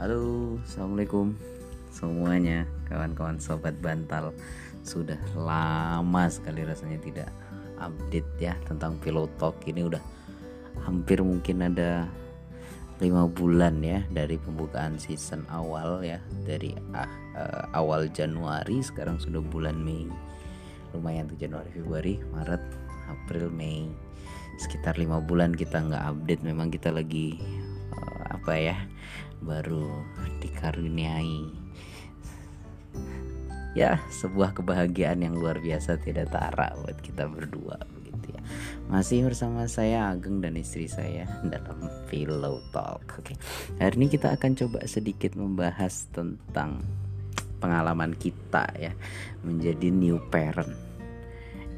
Halo, assalamualaikum semuanya, kawan-kawan sobat bantal. Sudah lama sekali rasanya tidak update ya tentang Pillow Talk. Ini udah hampir mungkin ada lima bulan ya dari pembukaan season awal ya dari uh, awal Januari sekarang sudah bulan Mei lumayan tuh Januari Februari Maret April Mei sekitar lima bulan kita nggak update memang kita lagi uh, apa ya baru dikaruniai. Ya sebuah kebahagiaan yang luar biasa tidak tara buat kita berdua begitu ya. Masih bersama saya Ageng dan istri saya dalam Pillow Talk. Oke hari ini kita akan coba sedikit membahas tentang pengalaman kita ya menjadi new parent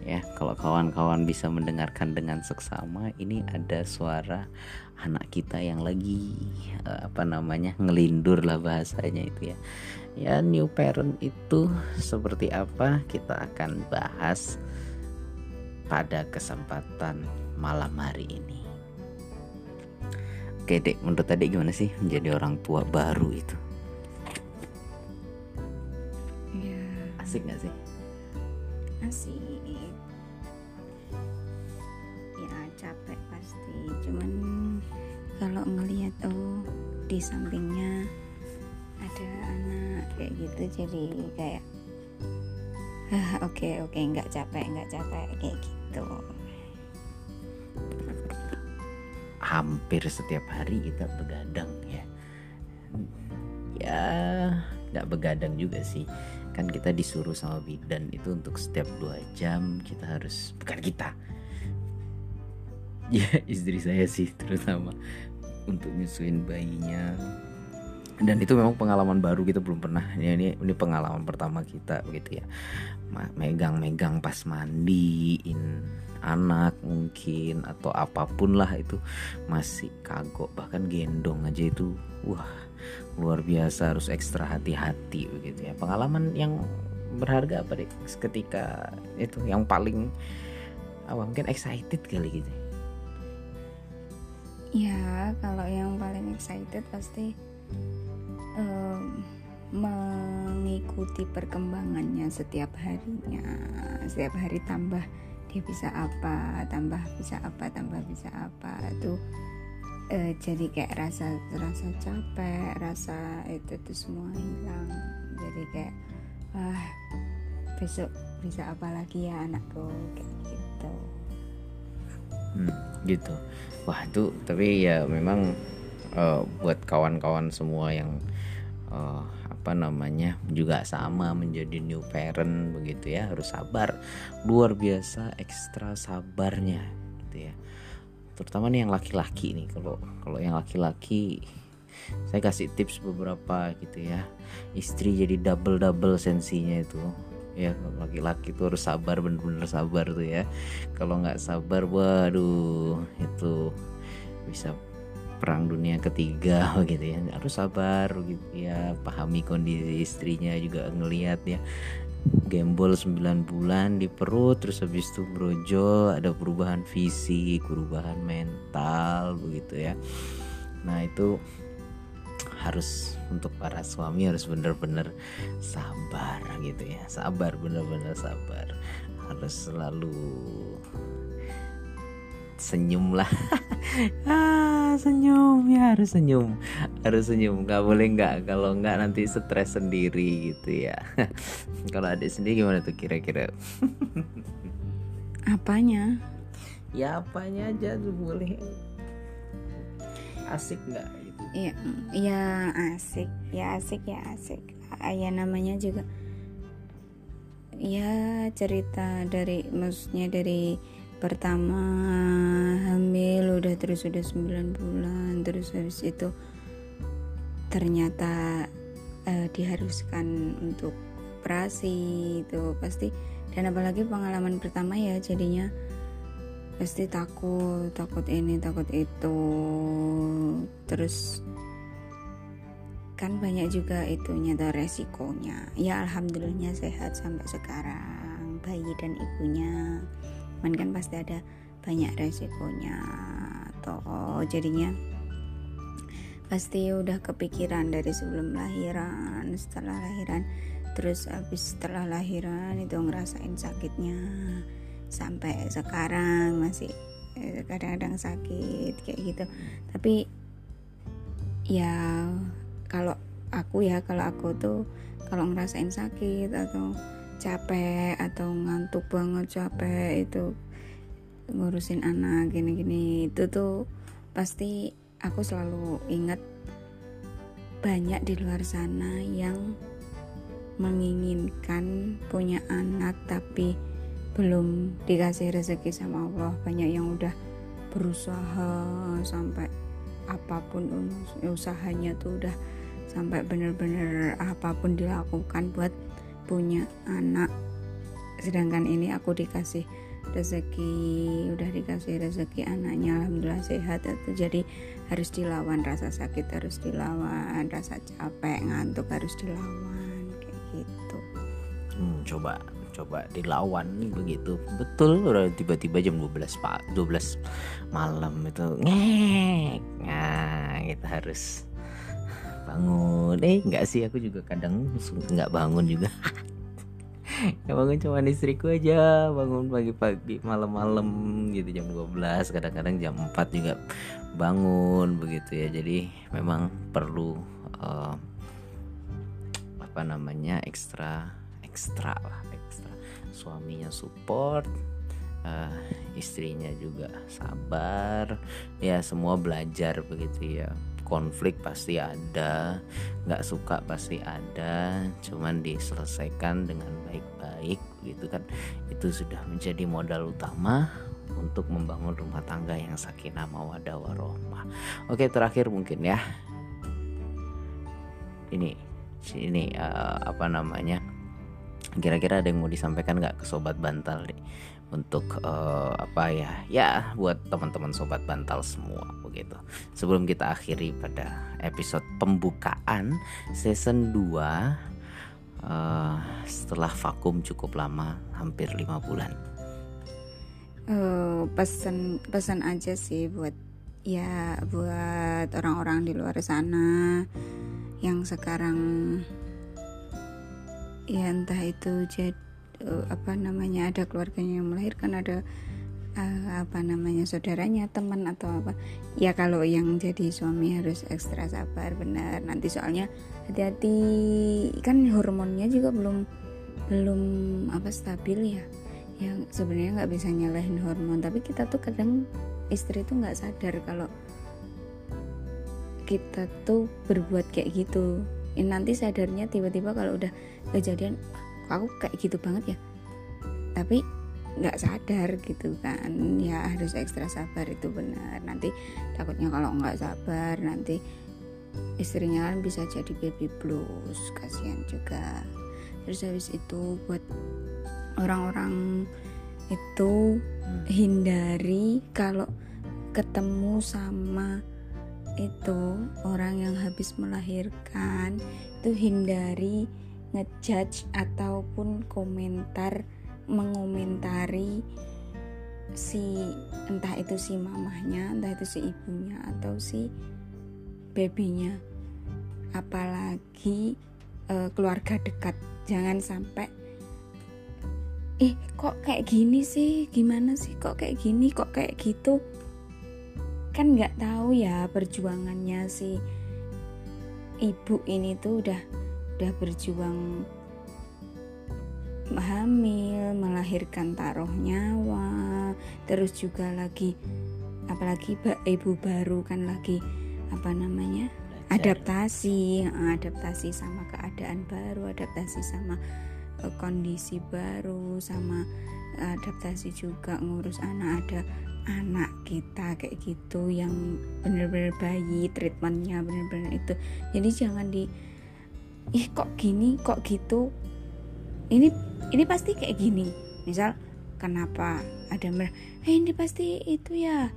ya kalau kawan-kawan bisa mendengarkan dengan seksama ini ada suara anak kita yang lagi uh, apa namanya ngelindur lah bahasanya itu ya ya new parent itu seperti apa kita akan bahas pada kesempatan malam hari ini Oke dek, menurut tadi gimana sih menjadi orang tua baru itu? Ya, Asik gak sih? asik. Cuman kalau ngelihat oh di sampingnya ada anak kayak gitu jadi kayak ah oke oke nggak capek nggak capek kayak gitu. hampir setiap hari kita begadang ya ya nggak begadang juga sih kan kita disuruh sama bidan itu untuk setiap dua jam kita harus bukan kita ya istri saya sih terutama untuk nyusuin bayinya. Dan itu memang pengalaman baru kita belum pernah. Ya, ini ini pengalaman pertama kita begitu ya. Megang-megang pas mandiin anak mungkin atau apa pun lah itu masih kagok bahkan gendong aja itu wah luar biasa harus ekstra hati-hati begitu ya. Pengalaman yang berharga apa deh ketika itu yang paling apa mungkin excited kali gitu Ya kalau yang paling excited pasti em, mengikuti perkembangannya setiap harinya. Setiap hari tambah dia bisa apa tambah bisa apa tambah bisa apa. Itu eh, jadi kayak rasa rasa capek rasa itu tuh semua hilang. Jadi kayak wah besok bisa apa lagi ya anakku? Kayak gitu Hmm, gitu. Wah itu tapi ya memang eh, buat kawan-kawan semua yang eh, apa namanya juga sama menjadi new parent begitu ya harus sabar. Luar biasa ekstra sabarnya gitu ya. Terutama nih yang laki-laki nih kalau kalau yang laki-laki saya kasih tips beberapa gitu ya. Istri jadi double double sensinya itu ya laki-laki tuh harus sabar bener-bener sabar tuh ya. Kalau nggak sabar waduh itu bisa perang dunia ketiga gitu ya. Harus sabar gitu ya. Pahami kondisi istrinya juga ngelihat ya. Gembol 9 bulan di perut terus habis itu brojo ada perubahan fisik perubahan mental begitu ya. Nah itu harus untuk para suami harus benar-benar sabar gitu ya. Sabar benar-benar sabar. Harus selalu senyum lah. Ah senyum ya harus senyum. Harus senyum. Nggak boleh nggak. Kalau nggak nanti stres sendiri gitu ya. Kalau adik sendiri gimana tuh kira-kira? Apanya? Ya apanya aja tuh boleh. Asik nggak ya ya asik. Ya asik ya asik. Ya namanya juga ya cerita dari maksudnya dari pertama hamil udah terus udah 9 bulan terus habis itu ternyata eh, diharuskan untuk operasi itu pasti. Dan apalagi pengalaman pertama ya jadinya pasti takut takut ini takut itu. Terus kan banyak juga itu nyata resikonya. Ya alhamdulillahnya sehat sampai sekarang. Bayi dan ibunya. Cuman kan pasti ada banyak resikonya. Atau jadinya pasti udah kepikiran dari sebelum lahiran setelah lahiran. Terus habis setelah lahiran itu ngerasain sakitnya sampai sekarang masih eh, kadang-kadang sakit kayak gitu. Tapi ya kalau aku ya kalau aku tuh kalau ngerasain sakit atau capek atau ngantuk banget capek itu ngurusin anak gini-gini itu tuh pasti aku selalu ingat banyak di luar sana yang menginginkan punya anak tapi belum dikasih rezeki sama Allah. Banyak yang udah berusaha sampai apa pun usahanya tuh udah sampai bener-bener apa pun dilakukan buat punya anak. Sedangkan ini aku dikasih rezeki udah dikasih rezeki anaknya alhamdulillah sehat itu jadi harus dilawan rasa sakit harus dilawan rasa capek ngantuk harus dilawan kayak gitu. Hmm, coba coba dilawan begitu. Betul tiba-tiba jam 12 pak 12 malam itu ngek. Nah kita harus bangun. Eh enggak sih aku juga kadang nggak bangun juga. Yang bangun cuma istriku aja bangun pagi-pagi malam-malam gitu jam 12 kadang-kadang jam 4 juga bangun begitu ya. Jadi memang perlu uh, apa namanya ekstra ekstra lah ekstra. Suaminya support uh, istrinya juga sabar. Ya semua belajar begitu ya. Konflik pasti ada nggak suka pasti ada. Cuman diselesaikan dengan baik-baik gitu kan. Itu sudah menjadi modal utama untuk membangun rumah tangga yang sakinah mawadah warohmah. Oke terakhir mungkin ya. Ini ini uh, apa namanya kira-kira ada yang mau disampaikan nggak ke sobat bantal nih? Untuk uh, apa ya? Ya buat teman-teman sobat bantal semua begitu. Sebelum kita akhiri pada episode pembukaan season 2 uh, eh, setelah vakum cukup lama hampir lima bulan. Uh, pesan pesan aja sih buat ya buat orang-orang di luar sana yang sekarang ya entah itu jadi uh, apa namanya ada keluarganya yang melahirkan ada uh, apa namanya saudaranya teman atau apa. Ya kalau yang jadi suami harus ekstra sabar benar. Nanti soalnya hati-hati kan hormonnya juga belum belum apa stabil ya. Yang sebenarnya nggak bisa nyalahin hormon tapi kita tuh kadang istri tuh nggak sadar kalau kita tuh berbuat kayak gitu nanti sadarnya tiba-tiba kalau udah kejadian aku kayak gitu banget ya. Tapi nggak sadar gitu kan. Ya harus ekstra sabar itu benar. Nanti takutnya kalau nggak sabar nanti istrinya kan bisa jadi baby blues kasihan juga. Terus habis itu buat orang-orang itu hmm. hindari kalau ketemu sama itu orang yang habis melahirkan itu hindari ngejudge ataupun komentar mengomentari si entah itu si mamahnya entah itu si ibunya atau si babynya. Apalagi e, keluarga dekat. Jangan sampai eh kok kayak gini sih? Gimana sih? Kok kayak gini? Kok kayak gitu kan nggak tahu ya perjuangannya si ibu ini tuh udah udah berjuang hamil, melahirkan taruh nyawa, terus juga lagi apalagi ibu baru kan lagi apa namanya? adaptasi, adaptasi sama keadaan baru, adaptasi sama uh, kondisi baru, sama adaptasi juga ngurus anak ada anak kita kayak gitu yang bener-bener bayi treatmentnya bener-bener itu. Jadi jangan di ih kok gini kok gitu? Ini ini pasti kayak gini. Misal kenapa ada mer eh ini pasti itu ya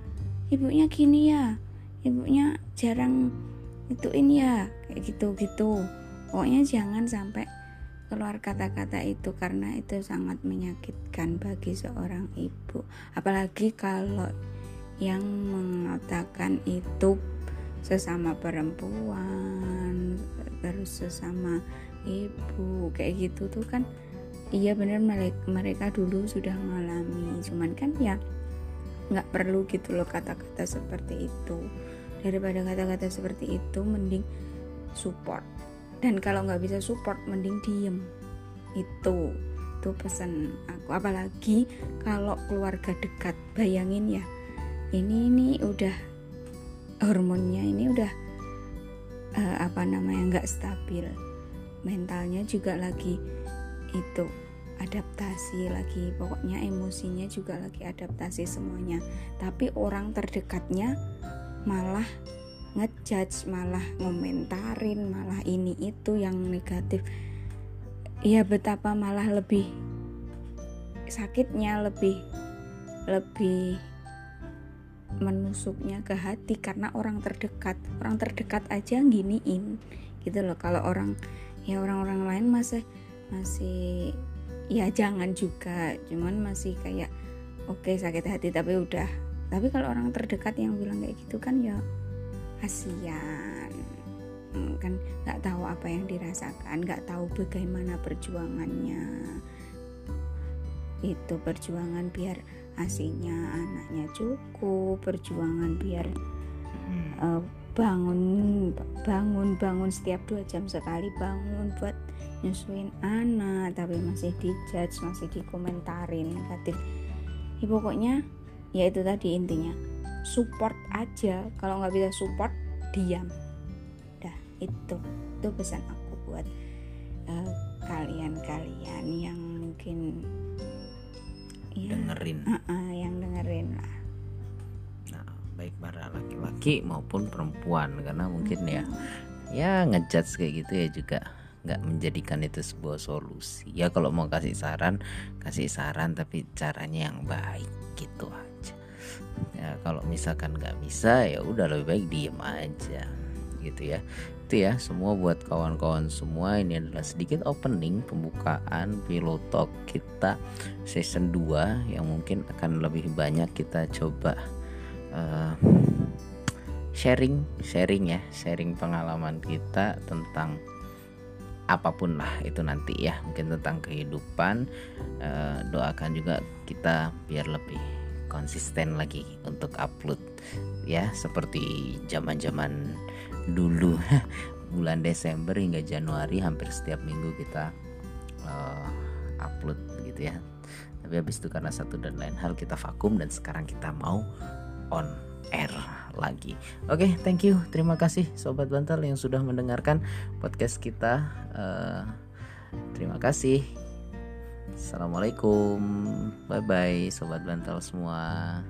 ibunya gini ya ibunya jarang itu ini ya kayak gitu gitu pokoknya jangan sampai keluar kata-kata itu karena itu sangat menyakitkan bagi seorang ibu. Apalagi kalau yang mengatakan itu sesama perempuan terus sesama ibu kayak gitu tuh kan iya bener mereka dulu sudah mengalami cuman kan ya nggak perlu gitu loh kata-kata seperti itu. Daripada kata-kata seperti itu mending support dan kalau nggak bisa support mending diem. Itu itu pesan aku. Apalagi kalau keluarga dekat bayangin ya. Ini ini udah hormonnya ini udah uh, apa namanya nggak stabil. Mentalnya juga lagi itu adaptasi lagi. Pokoknya emosinya juga lagi adaptasi semuanya. Tapi orang terdekatnya malah ngejudge malah ngomentarin malah ini itu yang negatif. Ya betapa malah lebih sakitnya lebih lebih menusuknya ke hati karena orang terdekat. Orang terdekat aja giniin gitu loh. Kalau orang ya orang-orang lain masih masih ya jangan juga. Cuman masih kayak oke okay, sakit hati tapi udah. Tapi kalau orang terdekat yang bilang kayak gitu kan ya kasihan kan nggak tahu apa yang dirasakan nggak tahu bagaimana perjuangannya. Itu perjuangan biar asinya anaknya cukup perjuangan biar uh, bangun bangun bangun setiap dua jam sekali bangun buat nyusuin anak tapi masih dijudge masih dikomentarin negatif ya pokoknya ya itu tadi intinya support aja. Kalau nggak bisa support diam itu itu pesan aku buat eh, kalian-kalian yang mungkin ya, dengerin. Uh -uh, yang dengerin lah. Nah baik para laki-laki maupun perempuan karena mungkin ya ya ngejudge kayak gitu ya juga nggak menjadikan itu sebuah solusi. Ya kalau mau kasih saran kasih saran tapi caranya yang baik gitu aja. Ya kalau misalkan nggak bisa ya udah lebih baik diem aja gitu ya itu ya. Semua buat kawan-kawan semua ini adalah sedikit opening pembukaan pilot talk kita season 2 yang mungkin akan lebih banyak kita coba uh, sharing sharing ya sharing pengalaman kita tentang apa pun lah itu nanti ya. Mungkin tentang kehidupan uh, doakan juga kita biar lebih konsisten lagi untuk upload ya seperti zaman-zaman dulu bulan Desember hingga Januari hampir setiap minggu kita uh, upload gitu ya tapi habis itu karena satu dan lain hal kita vakum dan sekarang kita mau on air lagi. Oke, okay, thank you. Terima kasih sobat bantal yang sudah mendengarkan podcast kita. Uh, terima kasih. Assalamualaikum. Bye bye sobat bantal semua.